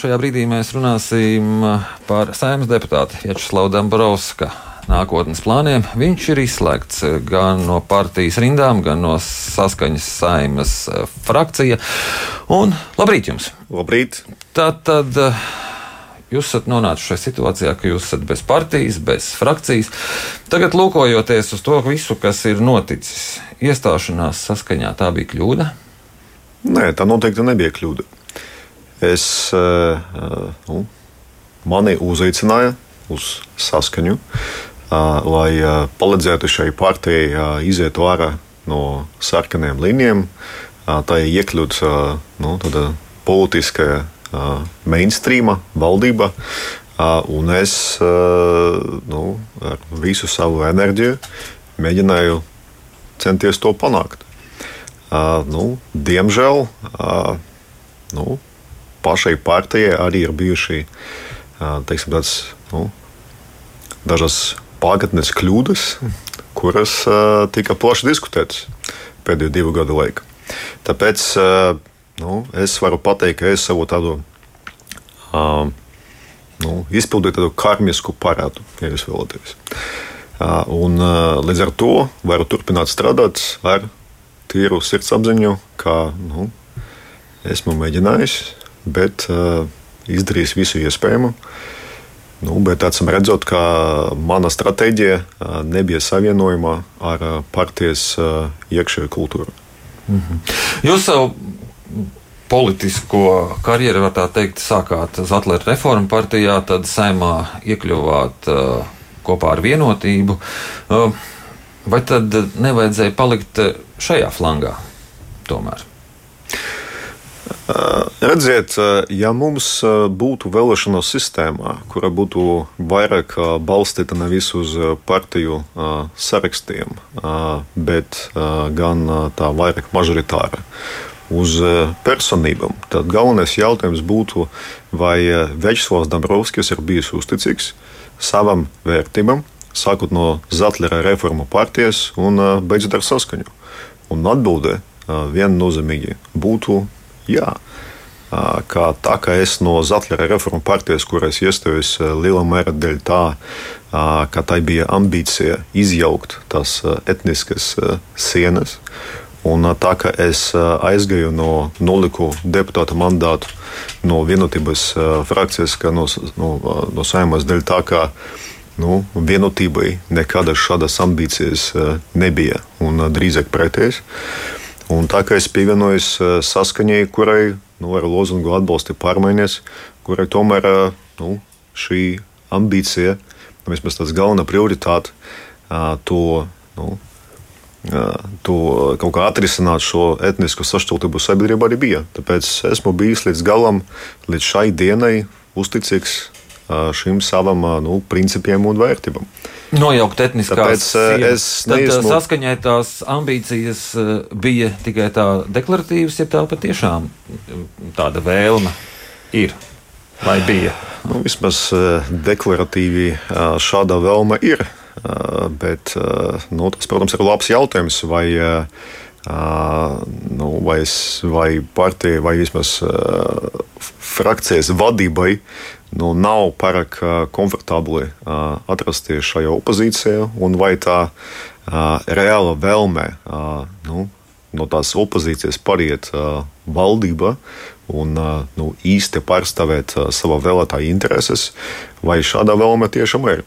šajā brīdī mēs runāsim par saimnes deputātu Vjačeslavu Dambrovska nākotnes plāniem. Viņš ir izslēgts gan no partijas rindām, gan no saskaņas saimas frakcija. Un labrīt jums! Labrīt! Tā tad. Jūs esat nonākuši šajā situācijā, ka jūs esat bez partijas, bez frakcijas. Tagad, lūkojoties uz to visu, kas ir noticis, iestāšanās saskaņā, tā bija kļūda? Nē, tā noteikti nebija kļūda. Es, uh, nu, mani uzaicināja uz saskaņu, uh, lai palīdzētu šai partijai iziet ārā no sarkaniem līnijiem, tā iekļūt nu, politiskajā mainstreama valdība. Un es nu, ar visu savu enerģiju mēģināju centies to panākt. Nu, diemžēl nu, pašai partijai arī ir bijuši teiksim, tāds, nu, dažas pagātnes kļūdas, kuras tika plaši diskutētas pēdējo divu gadu laikā. Tāpēc nu, es varu pateikt, ka es savu tādu nu, izpildīju tādu karmisku parādu, ja jūs vēlaties. Un, līdz ar to varu turpināt strādāt ar tīru sirdsapziņu, ka nu, esmu mēģinājis, bet uh, izdarījis visu iespējamo. Nu, bet acīm redzot, ka mana stratēģija nebija savienojama ar partijas iekšējo kultūru. Mm -hmm. Jūs savu politisko karjeru, var tā teikt, sākāt Zetlera reformu partijā, tad saimā iekļuvāt uh, kopā ar vienotību. Uh, vai tad nevajadzēja palikt šajā flangā tomēr? Redziet, ja mums būtu vēlēšanu sistēmā, kura būtu vairāk balstīta nevis uz partiju sarakstiem, bet gan tā vairāk mažoritāra, uz personībām, tad galvenais jautājums būtu, vai Večslavs Dabrovskis ir bijis uzticīgs savam vērtībam, sākot no Zetlera reformu partijas un beidzot ar saskaņu. Un atbildē viennozīmīgi būtu jā. Kā tā kā es no Zetlera reformu partijas, kuras iestājos lielā mērā dēļ tā, ka tai bija ambīcija izjaukt tās etniskas sienas. Un tā kā es aizgāju no noliku deputāta mandātu no vienotības frakcijas, no, no, no saimās dēļ tā, ka nu, vienotībai nekādas šādas ambīcijas nebija un drīzāk pretējas. Un tā kā es pievienojos saskaņai, kurai nu, ar lozungu atbalsta pārmaiņas, kurai tomēr nu, šī ambīcija, nu, vismaz tāds galvenā prioritāte, to, nu, to kaut kā atrisināt šo etnisko sašķeltību sabiedrībā arī bija. Tāpēc esmu bijis līdz galam, līdz šai dienai uzticīgs šim savam nu, principiem un vērtībām. Nojaukt etniskās sienas. Tad neesmu... saskaņai tās ambīcijas bija tikai tā deklaratīvas, ja tā patiešām tāda vēlme ir vai bija? Nu, vismaz deklaratīvi šāda vēlme ir. Bet nu, tas, protams, ir labs jautājums, vai, nu, vai, es, vai partija vai vismaz frakcijas vadībai nu, nav pārāk komfortabli atrasties šajā opozīcijā, un vai tā reāla vēlme nu, no tās opozīcijas pariet valdība un nu, īsti pārstāvēt savā vēlētāja intereses, vai šāda vēlme tiešām ir.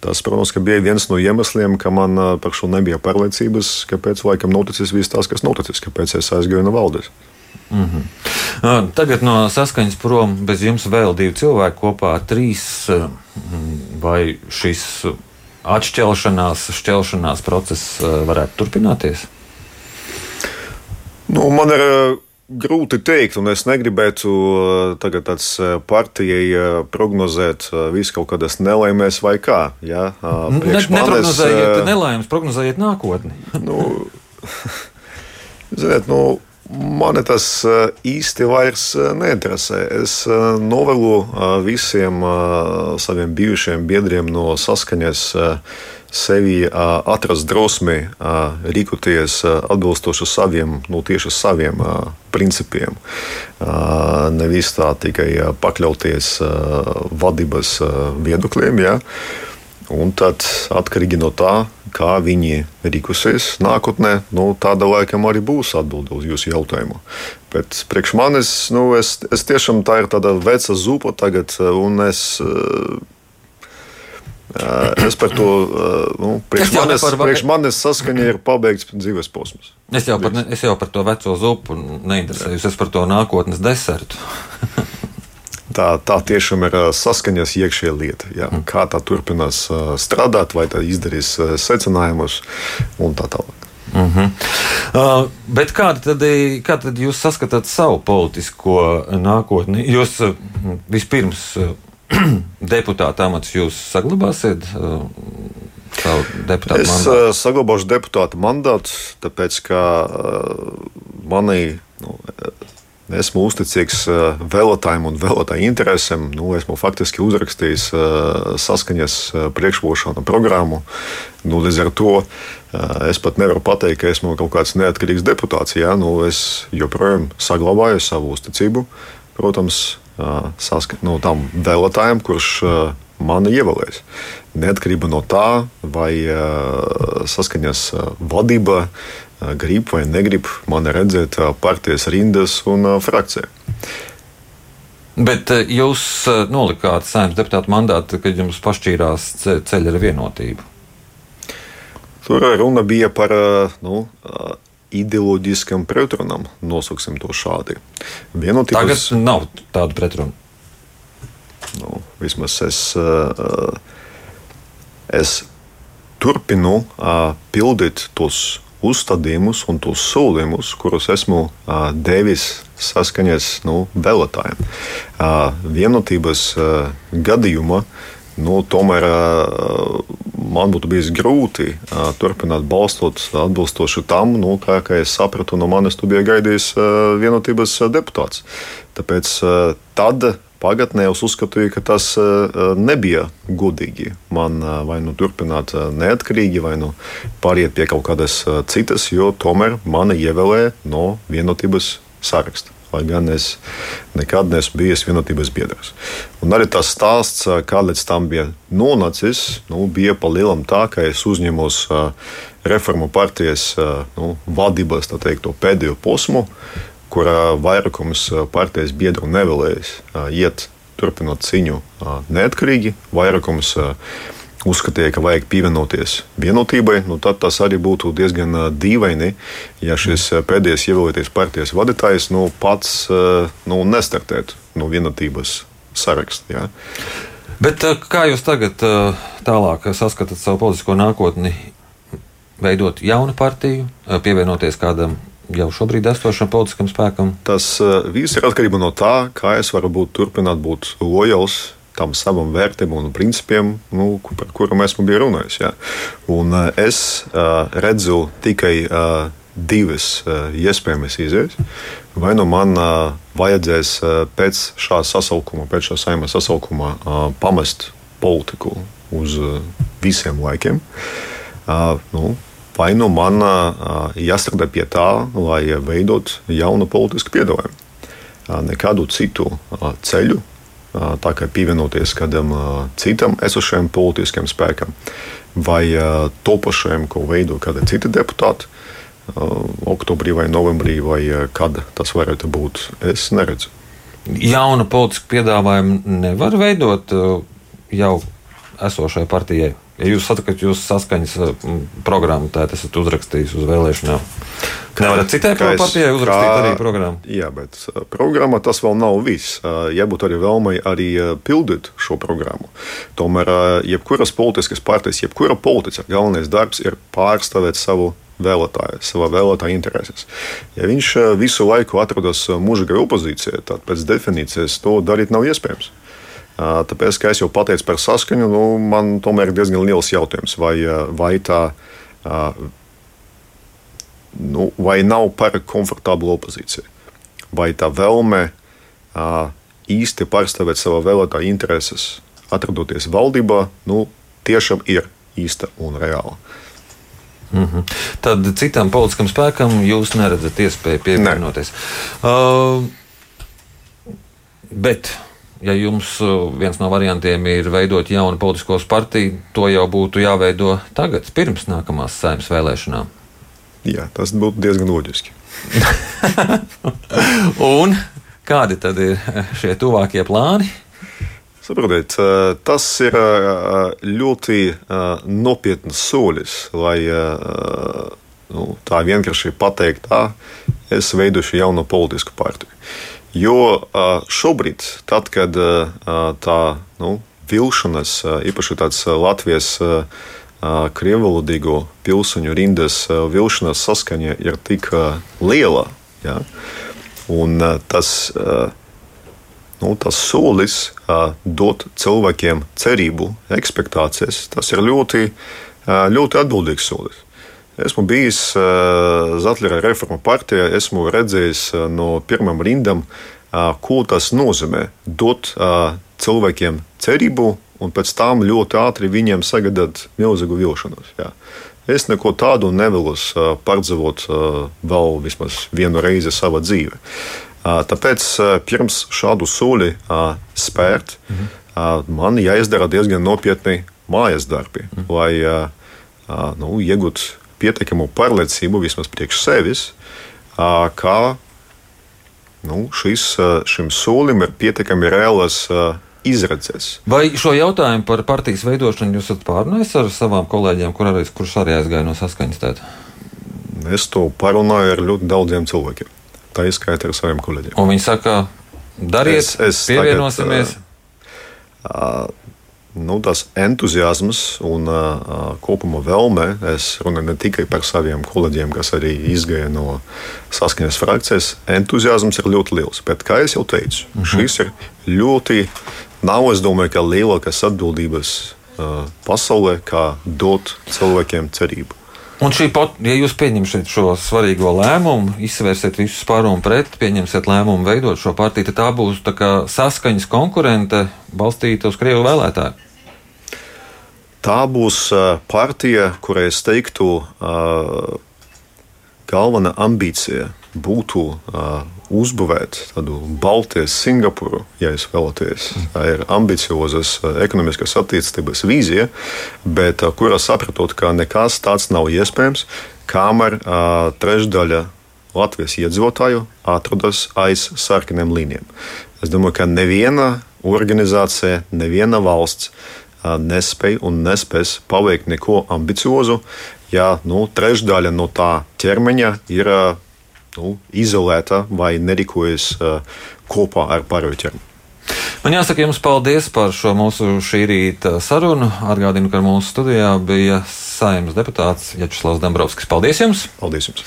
Tas, protams, bija viens no iemesliem, ka man par šo nebija pārliecības, kāpēc laikam noticis viss tas, kas noticis, kāpēc es aizgāju no valdes. Mm -hmm. Tagad no saskaņas prom bez jums vēl divi cilvēki kopā, trīs. Vai šis atšķelšanās, šķelšanās process varētu turpināties? Nu, man ir grūti teikt, un es negribētu tagad tāds partijai prognozēt visu kaut kādas nelaimes vai kā. Ja? Ne, neprognozējiet nelaimes, prognozējiet nākotni. nu, ziniet, nu, Mani tas īsti vairs neinteresē. Es novēlu visiem saviem bijušiem biedriem no saskaņas sevi atrast drosmi rīkoties atbilstoši saviem, nu, tieši saviem principiem. Nevis tā tikai pakļauties vadības viedokļiem. Ja? Un tad, atkarīgi no tā, kā viņi rīkosies nākotnē, nu, tāda laikam arī būs atbilde uz jūsu jautājumu. Bet priekš manis, nu, es, es tiešām tā ir tāda veca zupa tagad, un es Es par to, nu, priekš manis, par... priekš manis saskaņa ir pabeigts dzīves posms. Es jau, par, es jau par to veco zupu neinteresējos, es par to nākotnes desertu. tā, tā tiešām ir saskaņas iekšējā lieta. Jā. Mm. Kā tā turpinās strādāt, vai tā izdarīs secinājumus un tā tālāk. Mm -hmm. uh, bet kāda tad, kā tad jūs saskatāt savu politisko nākotni? Jūs uh, vispirms uh, deputāta amats jūs saglabāsiet? Uh, es mandātu? saglabāšu deputāta mandātu, tāpēc ka uh, manī. Nu, Esmu uzticīgs uh, vēlētājiem un vēlētāju interesēm. Nu, esmu faktiski uzrakstījis saskaņas priekšvošanu programmu. Nu, līdz ar to es pat nevaru pateikt, ka esmu kaut kāds neatkarīgs deputāts. Ja? Nu, es joprojām saglabāju savu uzticību. Protams, saskat, no tam vēlētājiem, kurš mani ievēlēs. Neatkarība no tā, vai saskaņas vadība grib vai negrib mani redzēt partijas rindas un frakcijā. Bet jūs nolikāt saimnes deputātu mandātu, kad jums pašķīrās ceļa ar vienotību. Tur runa bija par nu, ideoloģiskam pretrunam, nosauksim to šādi. Vienotības, Tagad nav tādu pretrunu. Nu, vismaz es, eh, es turpinu eh, pildīt tos uzstādījumus un tos solījumus, kurus esmu uh, devis saskaņas nu, vēlētājiem. Uh, vienotības uh, gadījumā nu, tomēr man būtu bijis grūti turpināt balstot atbilstoši tam, nu, kā, kā es sapratu, no manis tu biji gaidījis vienotības deputāts. Tāpēc tad Pagatnē es uzskatīju, ka tas nebija godīgi. Man vai nu turpināt neatkarīgi, vai nu pāriet pie kaut kādas citas, jo tomēr mani ievēlēja no vienotības saraksta lai gan es nekad neesmu bijis vienotības biedrs. Un arī tas stāsts, kā līdz tam bija nonācis, nu, bija pa lielam tā, ka es uzņemos reformu partijas nu, vadības teikt, pēdējo posmu, kurā vairākums partijas biedru nevēlējas iet turpinot cīņu neatkarīgi. Vairākums uzskatīja, ka vajag pievienoties vienotībai, nu, tad tas arī būtu diezgan dīvaini, ja šis pēdējais ievēlētais partijas vadītājs nu, pats nu, nestartētu no vienotības saraksta. Ja. Bet kā jūs tagad tālāk saskatāt savu politisko nākotni? Veidot jaunu partiju, pievienoties kādam jau šobrīd esošam politiskam spēkam? Tas viss ir atkarība no tā, kā es varu būt, turpināt būt lojāls tam savam vērtībam un principiem, nu, par kuriem esmu bijis runājis. Ja. Un, uh, es uh, redzu tikai uh, divas uh, iespējamas izējas. Vai nu man uh, vajadzēs uh, pēc šā sasaukuma, pēc šā saimē sasaukuma uh, pamest politiku uz uh, visiem laikiem. Uh, nu, vai nu man jāstrādā pie tā, lai veidot jaunu politisku piedāvājumu. Nekādu citu ceļu tā kā pievienoties kādam citam esošajam politiskiem spēkam vai topošajam, ko veido kāda cita deputāta. Oktobrī vai novembrī, vai kad tas varētu būt, es neredzu. Jaunu politisku piedāvājumu nevar veidot jau esošai partijai. Ja jūs sakat, jūs saskaņas programmu tā esat uzrakstījis uz vēlēšanām, nevarat citai partijai uzrakstīt kā, arī programmu. Jā, bet programma tas vēl nav viss. Jābūt arī vēlmei arī pildīt šo programmu. Tomēr jebkuras politiskas partijas, jebkura politika galvenais darbs ir pārstāvēt savu vēlētāju, savā vēlētāja interesēs. Ja viņš visu laiku atrodas mūžīgā opozīcijā, tad pēc definīcijas to darīt nav iespējams. Tāpēc, kā jau pateicu par saskaņu, nu, man tomēr ir diezgan liels jautājums, vai, vai tā nu, vai nav par komfortablu opozīciju, vai tā vēlme īsti pārstāvēt savu vēlētāju intereses, atrodoties valdībā, nu, tiešām ir īsta un reāla. Mm -hmm. Tad citam politiskam spēkam jūs neredzat iespēju pievienoties. Ne. Uh, bet, ja jums uh, viens no variantiem ir veidot jaunu politisko partiju, to jau būtu jāveido tagad, pirms nākamās saimnes vēlēšanām. Jā, tas būtu diezgan loģiski. un kādi tad ir šie tuvākie plāni? Saprotiet, tas ir ļoti nopietns solis, lai nu, tā vienkārši pateikt, ka es veidošu jaunu politisku partiju. Jo šobrīd, tad, kad tā nu, vilšanās, īpaši tāds Latvijas krievvalodīgo pilsoņu rindas vilšanās saskaņa ir tik liela, ja, un tas nu, tas solis dot cilvēkiem cerību, expectācijas, tas ir ļoti, ļoti atbildīgs solis. Esmu bijis uh, Zatlera reforma partijā, esmu redzējis uh, no pirmām rindām, uh, ko tas nozīmē dot cilvēkiem cerību un pēc tam ļoti ātri viņiem sagādāt milzīgu vilšanos. Jā. Es neko tādu nevēlos pārdzīvot vēl vismaz vienu reizi savā dzīvē. Tāpēc pirms šādu soli spērt, mhm. man jāizdara diezgan nopietni mājas darbi, mhm. lai nu, iegūtu pietiekamu pārliecību vismaz priekš sevis, ka nu, šis, šim solim ir pietiekami reālas izredzes. Vai šo jautājumu par partijas veidošanu jūs esat pārunājis ar savām kolēģiem, kur arī, kurš arī aizgāja no saskaņas tēta? Es to parunāju ar ļoti daudziem cilvēkiem tā izskaita ar saviem kolēģiem. Un viņi saka, dariet, es, es pievienosimies. Tagad, uh, nu, tas entuziasms un uh, kopuma vēlme, es runāju ne tikai par saviem kolēģiem, kas arī izgāja no saskaņas frakcijas, entuziasms ir ļoti liels. Bet, kā jau teicu, mm -hmm. šis ir ļoti, nav es domāju, ka lielākas atbildības uh, pasaulē, kā dot cilvēkiem cerību. Un šī pot, ja jūs pieņemsiet šo svarīgo lēmumu, izsvērsiet visus par un pret, pieņemsiet lēmumu veidot šo partiju, tad tā būs tā kā saskaņas konkurente balstīta uz Krievu vēlētāju. Tā būs partija, kurai es teiktu, galvenā ambīcija būtu uzbūvēt tādu Baltijas Singapūru, ja jūs vēlaties. Tā ir ambiciozas eh, ekonomiskas attīstības vīzija, bet eh, kurā saprotot, ka nekas tāds nav iespējams, kamēr uh, trešdaļa Latvijas iedzīvotāju atrodas aiz sarkaniem līnijiem. Es domāju, ka neviena organizācija, neviena valsts uh, nespēj un nespēs paveikt neko ambiciozu, ja nu, trešdaļa no tā ķermeņa ir uh, nu, izolēta vai nerīkojas uh, kopā ar ķermeni. Man jāsaka jums paldies par šo mūsu šī rīta sarunu. Atgādinu, ka mūsu studijā bija saimnes deputāts Jačuslavs Dambrovskis. Paldies jums! Paldies jums!